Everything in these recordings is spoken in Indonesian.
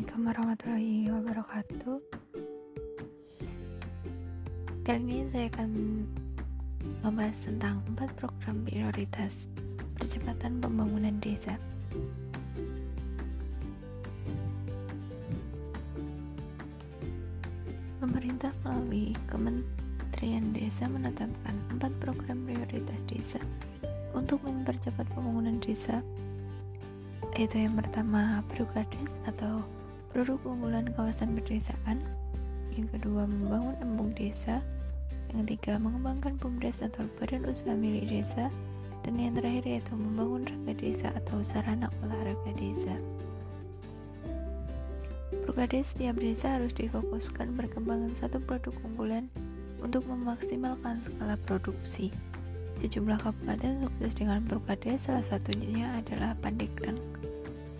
Assalamualaikum warahmatullahi wabarakatuh. Kali ini saya akan membahas tentang empat program prioritas percepatan pembangunan desa. Pemerintah melalui Kementerian Desa menetapkan empat program prioritas desa untuk mempercepat pembangunan desa yaitu yang pertama Prukades atau produk unggulan kawasan pedesaan yang kedua membangun embung desa yang ketiga mengembangkan BUMDes atau badan usaha milik desa dan yang terakhir yaitu membangun raga desa atau sarana olahraga desa Prukades setiap desa harus difokuskan perkembangan satu produk unggulan untuk memaksimalkan skala produksi. Sejumlah kabupaten sukses dengan Prukades, salah satunya adalah Pandeglang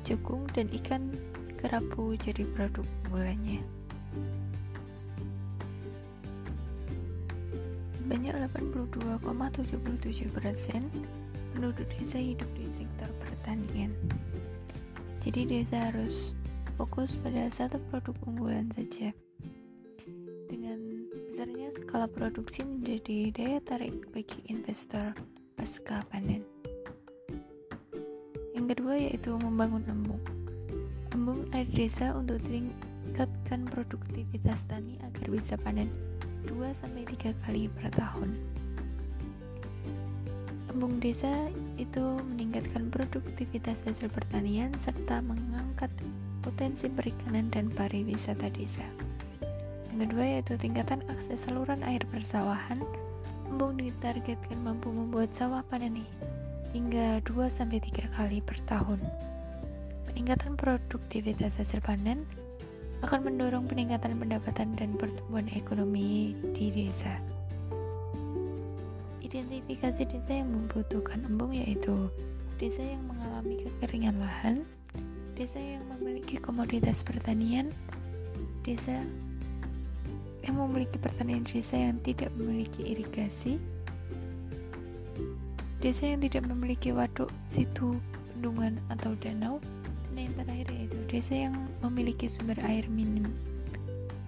jagung dan ikan kerapu jadi produk unggulannya. Sebanyak 82,77% penduduk desa hidup di sektor pertanian. Jadi desa harus fokus pada satu produk unggulan saja. Dengan besarnya skala produksi menjadi daya tarik bagi investor pasca panen kedua yaitu membangun embung. Embung air desa untuk tingkatkan produktivitas tani agar bisa panen 2-3 kali per tahun. Embung desa itu meningkatkan produktivitas hasil pertanian serta mengangkat potensi perikanan dan pariwisata desa. Yang kedua yaitu tingkatan akses saluran air persawahan. Embung ditargetkan mampu membuat sawah panen hingga 2-3 kali per tahun. Peningkatan produktivitas hasil panen akan mendorong peningkatan pendapatan dan pertumbuhan ekonomi di desa. Identifikasi desa yang membutuhkan embung yaitu desa yang mengalami kekeringan lahan, desa yang memiliki komoditas pertanian, desa yang memiliki pertanian desa yang tidak memiliki irigasi, Desa yang tidak memiliki waduk, situ, bendungan, atau danau, yang terakhir yaitu desa yang memiliki sumber air minum,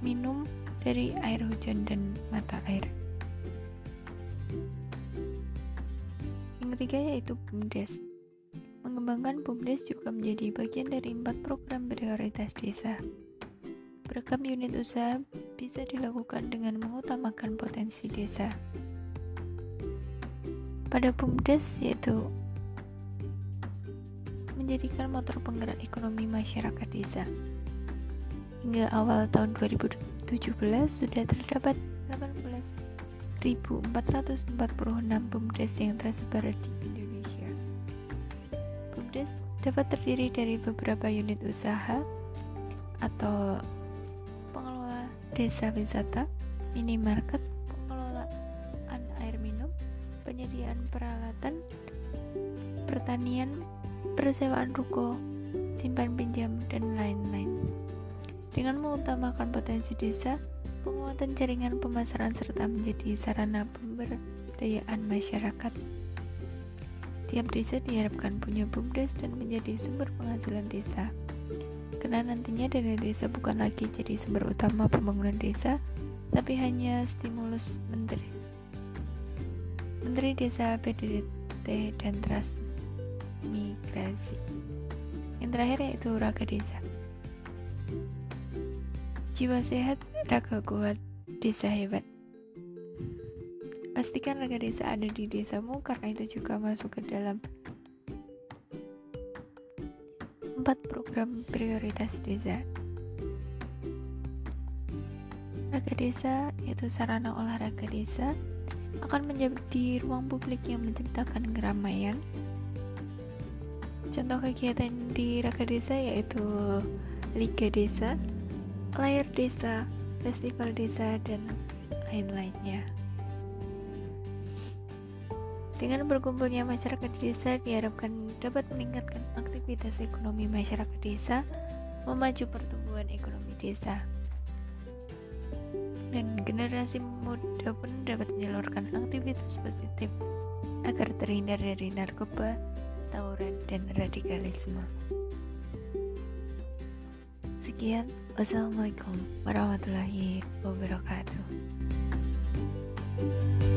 minum dari air hujan dan mata air. Yang ketiga yaitu BUMDes. Mengembangkan BUMDes juga menjadi bagian dari empat program prioritas desa. Beragam unit usaha bisa dilakukan dengan mengutamakan potensi desa pada BUMDes yaitu menjadikan motor penggerak ekonomi masyarakat desa. Hingga awal tahun 2017 sudah terdapat 18.446 BUMDes yang tersebar di Indonesia. BUMDes dapat terdiri dari beberapa unit usaha atau pengelola desa wisata, minimarket, penyediaan peralatan pertanian, persewaan ruko, simpan pinjam, dan lain-lain. Dengan mengutamakan potensi desa, penguatan jaringan pemasaran serta menjadi sarana pemberdayaan masyarakat. Tiap desa diharapkan punya BUMDes dan menjadi sumber penghasilan desa. Karena nantinya dana desa bukan lagi jadi sumber utama pembangunan desa, tapi hanya stimulus menteri Menteri Desa PDDT dan Transmigrasi. Yang terakhir yaitu Raga Desa. Jiwa sehat, raga kuat, desa hebat. Pastikan raga desa ada di desamu karena itu juga masuk ke dalam empat program prioritas desa. Raga desa yaitu sarana olahraga desa, akan menjadi ruang publik yang menciptakan keramaian. Contoh kegiatan di Raka Desa yaitu Liga Desa, Layar Desa, Festival Desa, dan lain-lainnya. Dengan berkumpulnya masyarakat desa diharapkan dapat meningkatkan aktivitas ekonomi masyarakat desa, memacu pertumbuhan ekonomi desa dan generasi muda pun dapat menyalurkan aktivitas positif agar terhindar dari narkoba, tawuran, dan radikalisme. Sekian, wassalamualaikum warahmatullahi wabarakatuh. thank you